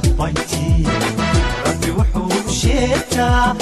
sabaytii rabbi wuxuu sheegtaa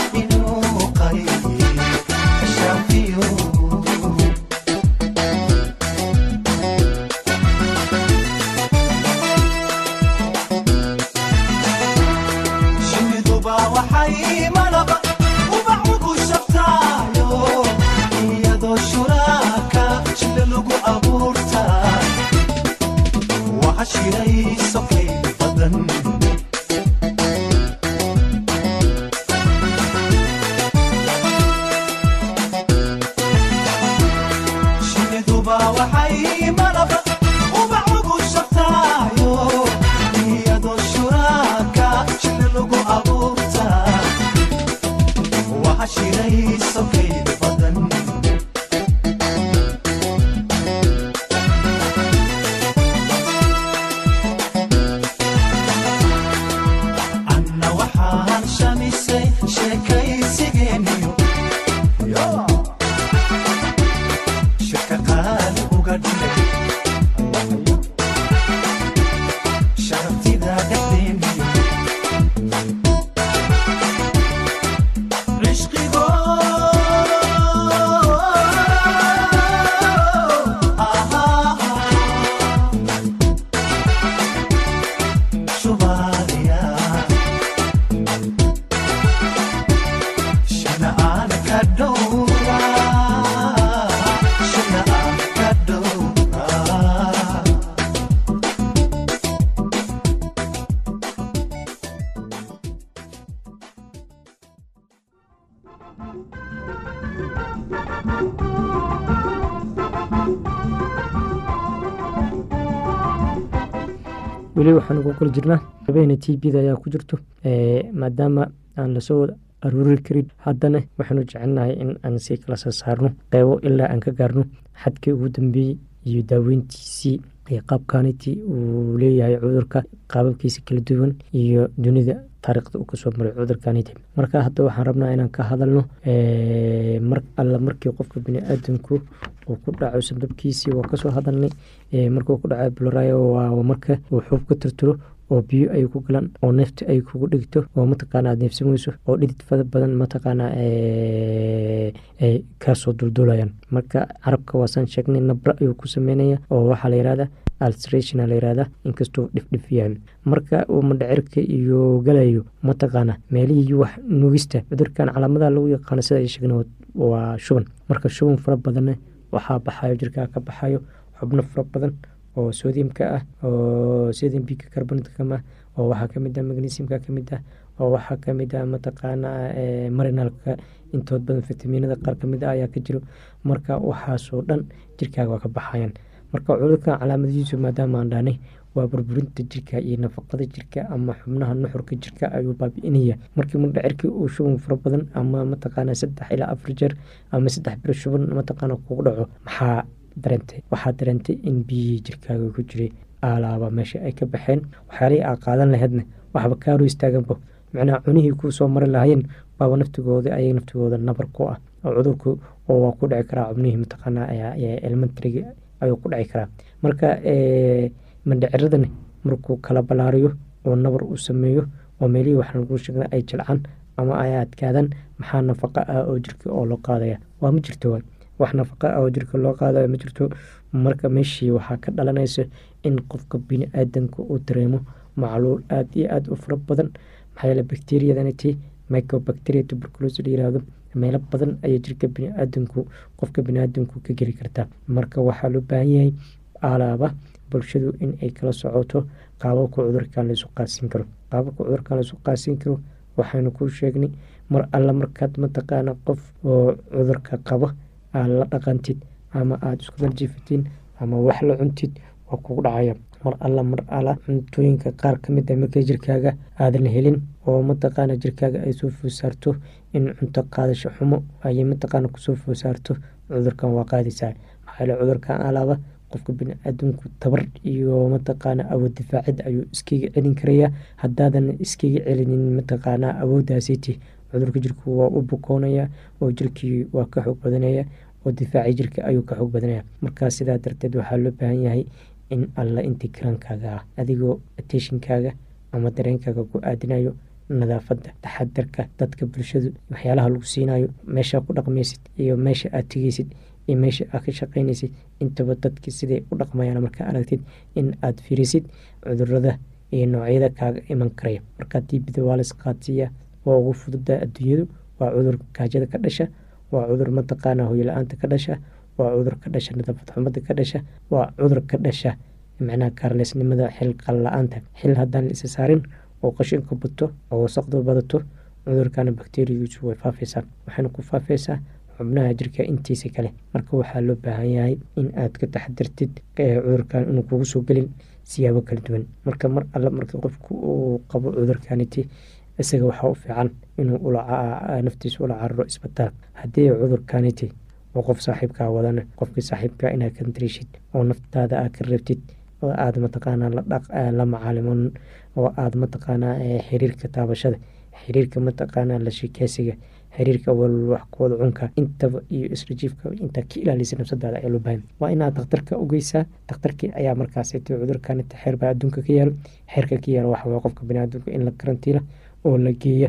weli waxaan ugu kula jirnaa habeena t b da ayaa ku jirto maadaama aan la soo aruuri karin. Haddana waxaanu jecelnahay in aan sii kala soo saarno qeybo ilaa aan ka gaarno xadkii ugu dambeeyey iyo daaweyntiisii iyo qaabkaaniti uu leeyahay cudurka qaababkiisa kala duwan iyo dunida taariikhda uu ka soo maray cudurkaniti marka hadda waxaan rabnaa inaan ka hadalno mar alla markii qofka biniaadanku uu ku dhaco sababkiisii waa ka soo hadalnay markuu ku dhaco bloryo waa marka uu xuub ka tirtiro oo biyo ay ku galaan oo neefta ay kugu dhigto oo mataqaana aad neefsan weyso oo dhidid fada badan mataqaana ay kaasoo duldulayaan marka carabka waasaan sheegnay nabra ayuu ku sameynaya oo waxaa la yihahda alstration la yihahda inkastoo dhifdhif yahay marka uu mandhacirka iyo galayo mataqaana meelihii wax nugista. Cudurkan calaamadaha lagu yaqaano sida ay sheegna waa shuban. Marka shuban fara badanna waxaa baxayo jirkaa ka baxayo xubno fara badan oo sodiumka ah oo carbonatcam ah oo waxaa ka mid ah magnesiumka ka mid ah oo waxaa ka mid ah mataqaana marinalka intood badan fitaminada qaar ka mid ah ayaa ka jiro. Marka waxaasoo dhan jirkaaga waa ka baxayaan marka cudurkan calaamadihiisu maadaama aan dhahnay waa burburinta jirka iyo nafaqada jirka ama xubnaha nuxurka jirka ayuu baabi'inaya markii mudhacirkii uu shuban fara badan ama mataqaana saddex ilaa afar jeer ama saddex bir shuban mataqaana kugu dhaco maxaa dareentay? Waxaa dareentay in biyihii jirkaaga ku jiray alaaba meesha ay ka baxeen. Waxyaalihii aa qaadan laheydna waxba kaaru istaaganba macnaha cunihii kuu soo mari lahayeen baaba naftigooda ayay naftigooda nabar ku ah. Oo cudurku oo waa ku dhici karaa xubnihii mataqaana elementarigi ayuu ku dhici karaa. Marka mandhiciradani markuu kala balaariyo oo nabar uu sameeyo oo meelihii waxaan kuu sheegna ay jilcaan ama ay adkaadaan maxaa nafaqa ah oo jirka oo loo qaadaya? Waa ma jirto wax nafaqa ah oo jirka loo qaadayo ma jirto. Marka meeshii waxaa ka dhalanaysa in qofka bini-aadanka uu dareemo macluul aada iyo aada u fara badan. Maxaa yeele microbacteria tuberculosis la yiraahdo meelo badan ayay jirka bini-aadanku qofka bini-aadanku ka geli kartaa. Marka waxaa loo baahan yahay alaaba bulshadu in ay kala socoto qaababka cudurkan laysu qaasin karo. Qaababka cudurkan laysu qaasin karo waxaynu kuu sheegnay mar alla markaad mataqaana qof oo cudurka qabo aad la dhaqantid ama aada isku darjiifatiin ama wax la cuntid waa kugu dhacaya mar alla mar alla cuntooyinka qaar ka mid a markay jirkaaga aadan helin oo mataqaana jirkaaga ay soo foosaarto in cunto qaadasho xumo ayay mataqaana ku soo foosaarto cudurkan waa qaadaysaa maxaa yeele cudurkan alaaba qofka bini-aadamku tabar iyo mataqaana awood difaacid ayuu iskaga celin karayaa. Haddaadan iskaga celinin mataqaana awooddaasiti cudurka jirku waa u bukoonaya oo jirkii waa ka xoog badanaya oo difaaci jirka ayuu ka xoog badanaya. Markaa sidaa darteed waxaa loo baahan yahay in alla intii karaankaaga ah adigoo ateshinkaaga ama dareenkaaga ku aadinayo nadaafadda taxadarka dadka bulshadu waxyaalaha lagu siinayo meeshaa ku dhaqmaysid iyo meesha aad tegeysid iyo meesha aad ka shaqaynaysid. Intaba dadki siday u dhaqmayaan markaa aragtid in aad firisid cudurrada iyo noocyada kaaga iman karaya markaa diibida waa las qaadsiiyaa waa ugu fududaa adduunyadu waa cudur gaajada ka dhasha waa cudur mataqaana hoyla-aanta ka dhasha waa cudur ka dhasha nadaafad xumada ka dhasha waa cudur ka dhasha macnaha kaarleysnimada xil qalla-aanta xil haddaan la isa oo qashinka bato oo wasaqdu badato cudurkana bakteriyagiisu way faafaysaa. Waxayna ku faafaysaa xubnaha jirka intiisa kale. Marka waxaa loo baahan yahay in aad ka taxadirtid cudurkan inuu kugu soo gelin siyaabo kala duwan. Marka mar alle marka qofku uu qabo cudurkaniti isaga waxaa u fiican inuu naftiisa ula cararo isbitaal haddii cudurkaniti oo qof saaxiibkaa wadana qofkii saaxiibkaa inaad ka darishid oo naftaada aad ka reebtid oo aada mataqaanaa la macaalimoon oo aada mataqaanaa xiriirka taabashada xiriirka mataqaanaa la sheekeysiga xiriirka walwaxkooda cunka intaba iyo israjiifka intaa ka ilaalisa nafsadaada ayaa loo waa inaad dakhtarka ogeysaa dakhtarkii ayaa markaasayt cudurkanita xeerbaa adduunka ka yaalo xeerka ka yaalo waxawaa qofka baniaadamka in la karantiila oo la geeya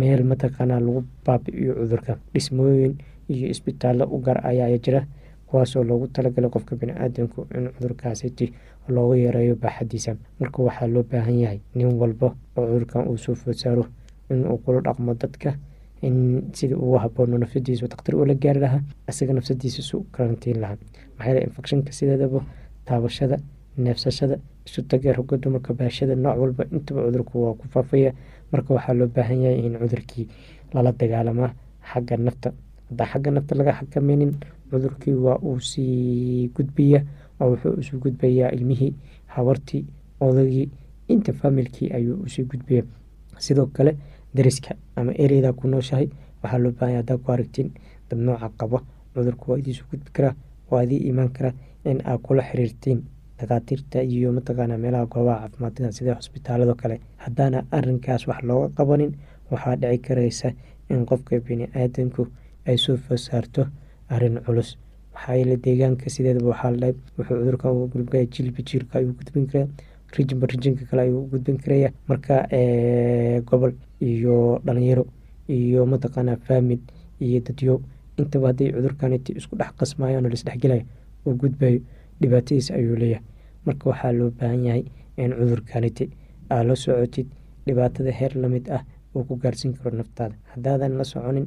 meel mataqaanaa lagu baabi'iyo cudurka dhismooyin iyo isbitaallo u gar ayaa jira kuwaasoo loogu talagalay qofka bani-aadamku in cudurkaasiti loogu yareeyo baaxadiisa marka waxaa loo baahan yahay nin walba oo cudurkan uu soo food saaro inuu kula dhaqmo dadka in sidii ugu haboono nafsadiisa dakhtar ula gaari lahaa isaga nafsadiisa su karantiin lahaa. Maxaa yeele infectionka sideedaba taabashada neefsashada isu tagee roga dumarka baashada nooc walba intaba cudurku waa ku faafaya. Marka waxaa loo baahan yahay in cudurkii lala dagaalamaa xagga nafta haddaan xagga nafta laga xakameynin cudurkii waa uu sii gudbaya oo wuxuu isu gudbayaa ilmihii habartii odagii inta faamilkii ayuu u sii gudbaya sidoo kale dariska ama ereydaa ku nooshahay waxaa loo baahanya haddaa ku aragtiin dad qabo cudurku waa idiisu gudbi karaa waa idii imaan karaa in aad kula xiriirtiin dhakhaatiirta iyo mataqaana meelaha goobaha caafimaadada sida xusbitaalado kale. Haddaana arinkaas wax looga qabanin waxaa dhici karaysa in qofka bini-aadanku ay soo fasaarto arrin culus. Maxaa yeele deegaanka sideedaba waxaa ladhahay wuxuu cudurkan uga gudbaya jilba jiilka ayuu gudbin karaa rijinba rijinka kale ayuu gudbin karaya marka gobol iyo dhalinyaro iyo mataqaana faamil iyo dadyo intaba hadday cudurkaniti isku dhex qasmayaan oo laisdhexgelaya oo gudbayo. Dhibaatadiisa ayuu leeyahay. Marka waxaa loo baahan yahay in cudurkaniti aa la socotid. Dhibaatada heer la mid ah uu ku gaarsiin karo naftaada. Haddaadan la soconin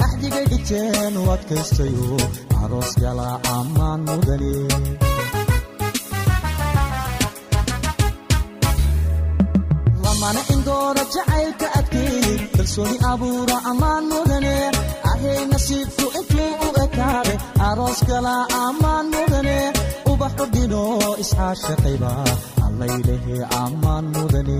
axdigay dhigteen u adkaystayo aroos gala ammaan mudane lamana indoora jacaylka adkeey kalsooni abuura ammaan mudane ahay nasiibku intuu u ekaaday aroos gala ammaan mudane ubaxu dhino isxaashaqayba allaylehe ammaan mudane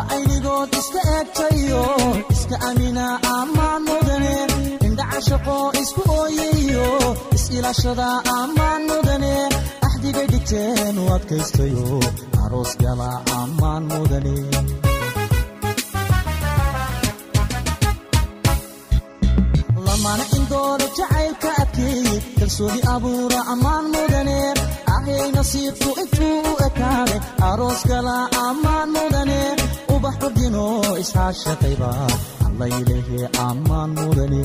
laba aynigood iska eegtayo iska amina ammaan mudane indhacashaqo isku ooyayo is-ilaashada ammaan mudane axdigay dhigteen u adkaystayo aroos gala ammaan mudane lamana indoora jacaylka adkeeye kalsooni abuura ammaan mudane ahay nasiibku intuu u ekaaday aroos gala ammaan mudane ubax udhino isxaashaqayba allaylehe ammaan mudane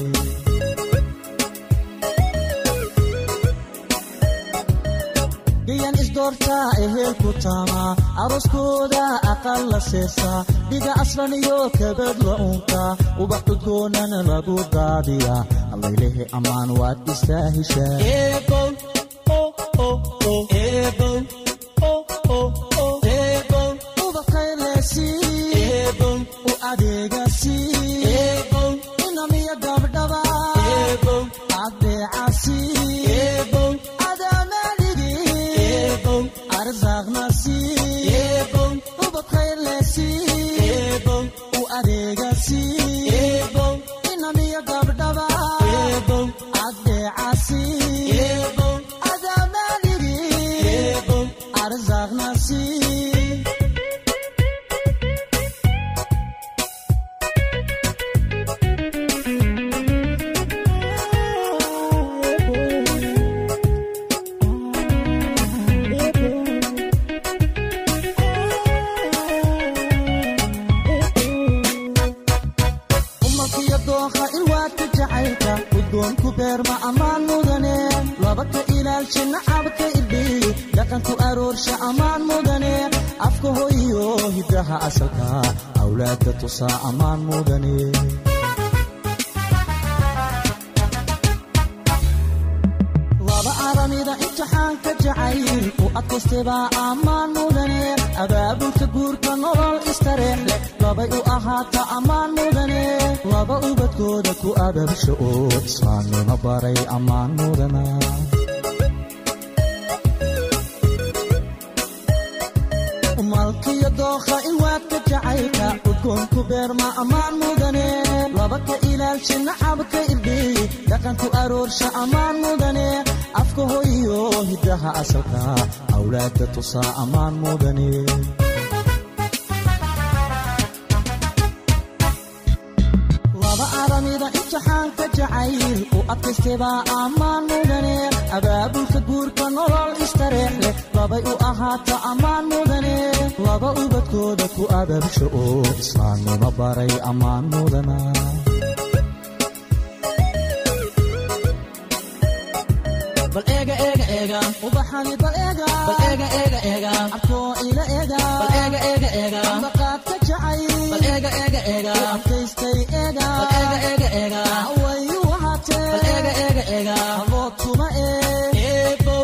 gayan isdoortaa ehelku taamaa arooskooda aqal la seesaa dhiga aslan iyo kabad la unkaa ubax cudgoonana lagu daadiyaa allaylehe ammaan waad istaa heshaa u laba aramida imtixaanka jacayl u adkaystebaa ammaan mudane abaabulka guurka nolol istareex leh labay u ahaata ammaan mudane laba ubadkooda ku abaabsha oo islaamnimo baray ammaan mudana malkiyo dookha ilwaadka jacaylka udgoonku beerma ammaan mudane. Laba ka ilaalsha nacabka irdhiy dhaqanku aroorsha ammaan mudane. Afka hoyiyo hiddaha asalka awlaadka tusaa ammaan mudane. Imtixaanka jacayl u adkaystebaa ammaan mudane. Abaabulka guurka nolol istareex labay u ahaata ammaan mudane laba ubadkooda ku abaabsha oo islaamnimo baray ammaan mudana. Bal eega eega eega. Ubaxani bal eega. Bal eega eega eega. Abkoo ila eega. Bal eega eega eega. Ambaqaadka jacay bal eega eega eega. Adkaystay eega. Bal eega eega eega. Wayu wahatee bal eega eega eega. Abood kuma ee. Eebow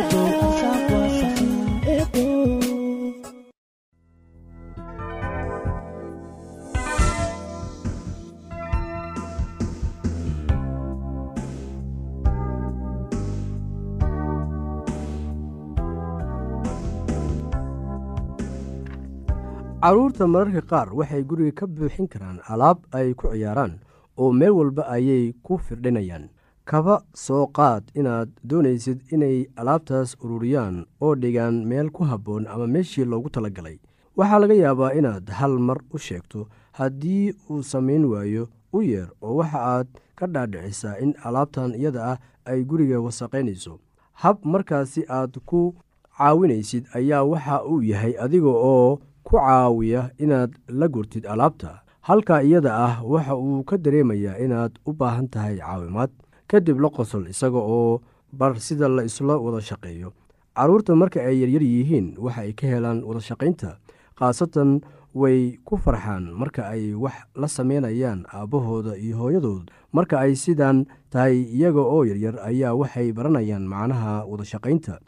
carruurta mararka qaar waxay guriga ka buuxin karaan alaab ay ku ciyaaraan oo meel walba ayay ku firdhinayaan. Kaba soo qaad inaad doonaysid inay alaabtaas ururiyaan oo dhigaan meel ku habboon ama meeshii loogu talagalay. Waxaa laga yaabaa inaad hal mar u sheegto haddii uu samayn waayo u yeer oo waxa aad ka dhaadhicisaa in alaabtan iyada ah ay guriga wasaqaynayso hab markaasi aad ku caawinaysid ayaa waxa uu yahay adiga oo ku caawiya inaad la gurtid alaabta. Halka iyada ah waxa uu ka dareemayaa inaad u baahan tahay caawimaad kadib la qosol isaga oo bar sida la isla wada shaqeeyo. Carruurta marka ay yaryar yihiin waxa ay ka helaan wada shaqaynta khaasatan way ku farxaan marka ay wax la sameynayaan aabbahooda iyo hooyadood. Marka ay sidaan tahay iyaga oo yaryar ayaa waxay baranayaan macnaha wada shaqaynta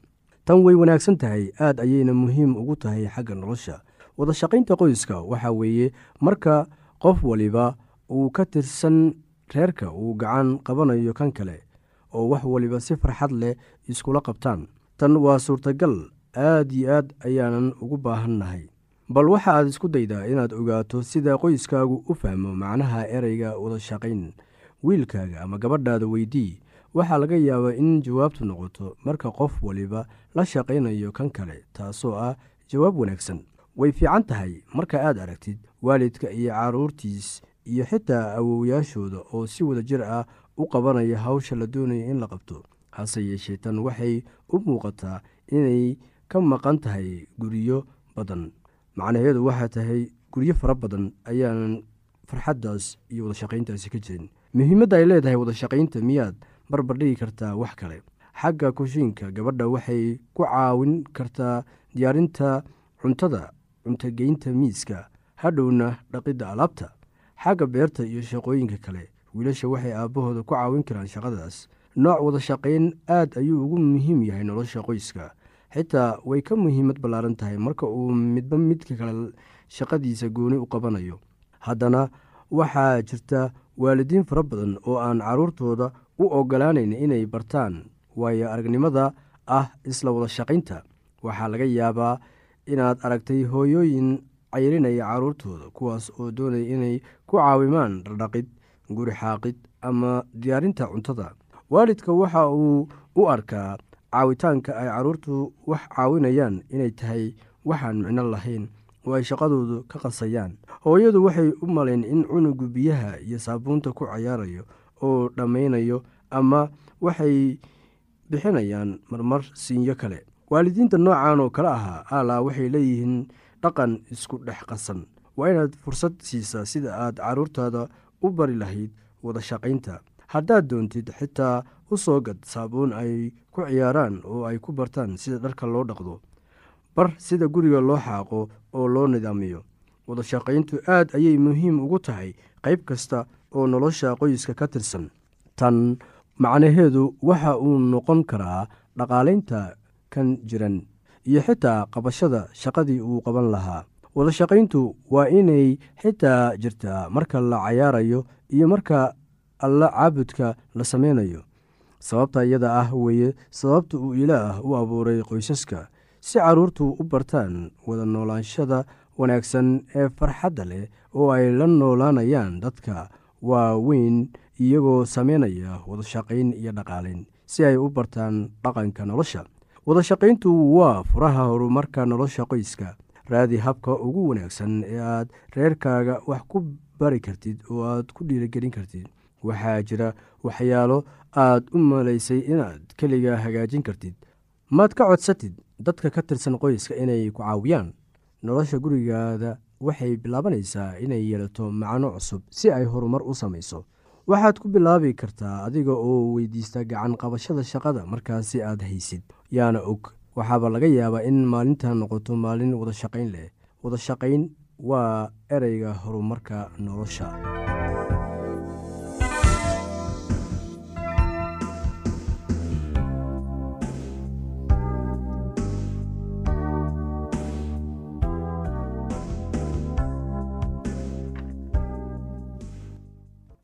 tan way wanaagsan tahay. Aad ayayna muhiim ugu tahay xagga nolosha wada shaqaynta qoyska waxaa weeye marka qof waliba uu ka tirsan reerka uu gacan qabanayo kan kale oo wax waliba si farxad leh iskula qabtaan tan waa suurtagal aad iyo aad ayaanan ugu baahannahay. Bal waxa aad isku daydaa inaad ogaato sida qoyskaagu u fahmo macnaha ereyga wada shaqayn wiilkaaga ama gabadhaada weydii waxaa laga yaabaa in jawaabtu noqoto marka qof waliba la shaqaynayo kan kale taasoo ah jawaab wanaagsan way fiican tahay. Marka aad aragtid waalidka iyo carruurtiis iyo xitaa awowyaashooda oo si wada jir ah u qabanaya hawsha la doonaya in la qabto hase yeeshee tan waxay u muuqataa inay ka maqan tahay guryo badan. Macnaheedu waxaa tahay guryo fara badan ayaanan farxaddaas iyo wada shaqayntaasi ka jirin. Muhiimadda ay leedahay wada shaqaynta miyaad barbardhigi kartaa wax kale. Xagga kushiinka gabadha waxay ku caawin kartaa diyaarinta cuntada cuntogeynta miiska hadhowna dhaqidda alaabta xagga beerta iyo shaqooyinka kale. Wiilasha waxay aabbahooda ku caawin karaan shaqadaas. Nooc wada shaqayn aad ayuu ugu muhiim yahay nolosha qoyska. Xitaa way ka muhiimad ballaaran tahay marka uu midba midka kale shaqadiisa gooni u qabanayo. Haddana waxaa jirta waalidiin fara badan oo aan carruurtooda u ogolaanayn inay bartaan waayo aragnimada ah isla wada shaqaynta. Waxaa laga yaabaa inaad aragtay hooyooyin cayrinaya carruurtooda kuwaas oo doonaya inay ku caawimaan dhardhaqid guri xaaqid ama diyaarinta cuntada. Waalidka waxa uu u arkaa caawitaanka ay carruurtu wax caawinayaan inay tahay waxaan micno lahayn oo ay shaqadoodu ka qasayaan. Hooyadu waxay u malayn in cunugu biyaha iyo saabuunta ku cayaarayo oo dhammaynayo ama waxay bixinayaan marmar siinyo kale waalidiinta noocan oo kale ahaa alaa waxay leeyihiin dhaqan isku dhex qasan. Waa inaad fursad siisaa sida aad carruurtaada u bari lahayd wada shaqaynta. Haddaad doontid xitaa u soo gad saabuun ay ku ciyaaraan oo ay ku bartaan sida dharka loo dhaqdo. Bar sida guriga loo xaaqo oo loo nidaamiyo. Wada shaqayntu aad ayay muhiim ugu tahay qayb kasta oo nolosha qoyska ka tirsan. Tan macnaheedu waxa uu noqon karaa dhaqaalaynta kan jiran iyo xitaa qabashada shaqadii uu qaban lahaa. Wada shaqayntu waa inay xitaa jirtaa marka la cayaarayo iyo marka alla caabudka la sameynayo. Sababta iyada ah weeye sababta uu ilaah u abuuray qoysaska si carruurtu u bartaan wada noolaanshada wanaagsan ee farxadda leh oo ay la noolaanayaan dadka waaweyn iyagoo sameynaya wada shaqayn iyo dhaqaalayn si ay u bartaan dhaqanka nolosha wada shaqayntu waa furaha horumarka nolosha qoyska. Raadi habka ugu wanaagsan ee aad reerkaaga wax ku bari kartid oo aad ku dhiirigelin kartid. Waxaa jira waxyaalo aad u malaysay inaad keliga hagaajin kartid. Maad ka codsatid dadka ka tirsan qoyska inay ku caawiyaan. Nolosha gurigaada waxay bilaabanaysaa inay yeelato macno cusub si ay horumar u samayso waxaad ku bilaabi kartaa adiga oo weydiista gacan qabashada shaqada markaasi aad haysid. Yaana og waxaaba laga yaabaa in maalinta noqoto maalin wada shaqayn leh. Wada shaqayn waa ereyga horumarka nolosha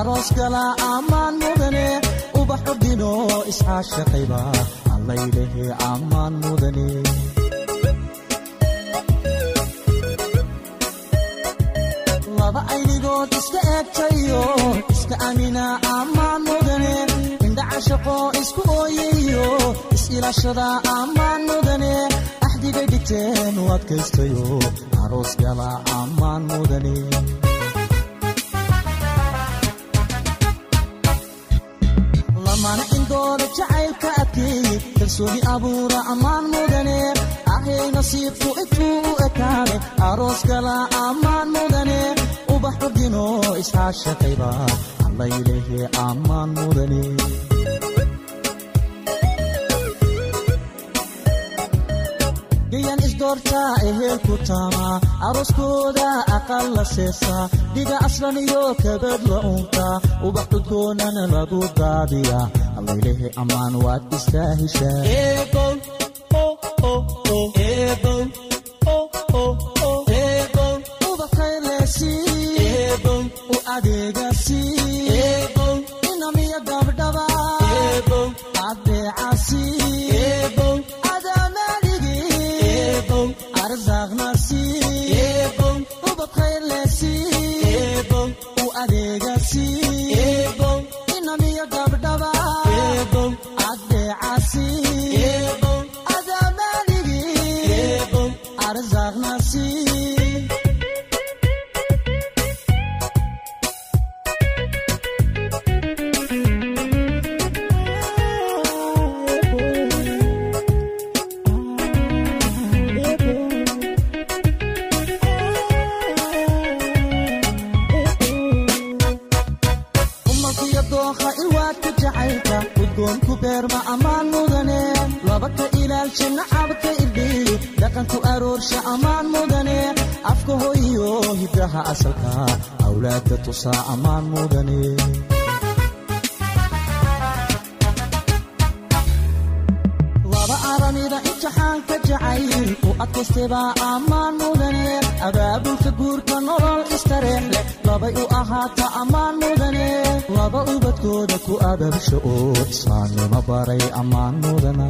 aroos gala ammaan mudane ubax ordino iscaashaqayba allaylehe ammaan mudane laba aynigood iska eegtayo iska amina ammaan mudane indhacashaqo isku ooyayo is-ilaashada ammaan mudane axdigay dhigteen u adkaystayo aroos gala ammaan mudane lamana indooda jacaylka adkeeyey kalsooni abuura ammaan mudane. Ahay nasiibku intuu u ekaaday aroos gala ammaan mudane. Ubax ordino iscaashaqayba allaylehe ammaan mudane gayan isdoortaa ehelku taamaa arooskooda aqal la seesaa dhiga aslan iyo kabad la untaa ubax cudkoonana lagu daadiyaa allaylehe ammaan waad istaa heshaa tusaa ammaan mudane laba aramida imtixaanka jacayl u adkaystebaa ammaan mudane ubadkooda ku ababsho oo islaamnimo baray ammaan mudana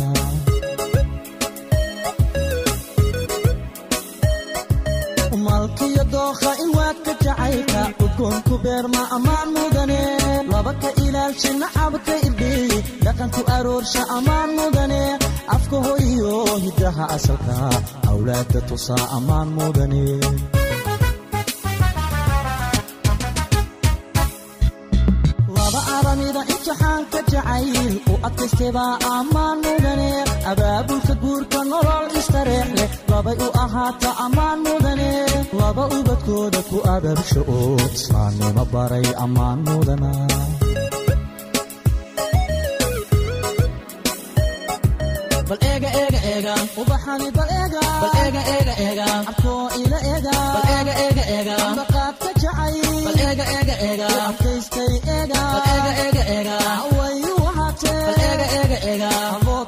jacaylka udgoonku beerma ammaan mudane laba ka ilaalsha nacabka irdhiyi dhaqanku aroorsha ammaan mudane afka hoyiyo hiddaha asalka awlaadda tusaa ammaan mudane imtixaanka jacayl u adkaystebaa ammaan mudane abaabulka guurka nolol istareex leh labay u ahaata ammaan mudane laba ubadkooda ku ababsho oo islaamnimo baray ammaan mudana bal eega ubaxani bal eega bal eega eega eega abkoo ila eega bal eega eega eega ambaqaadka jacay bal eega eega eega abkaystay eega bal eega eega eega wayu wahaatee bal eega eega eega abood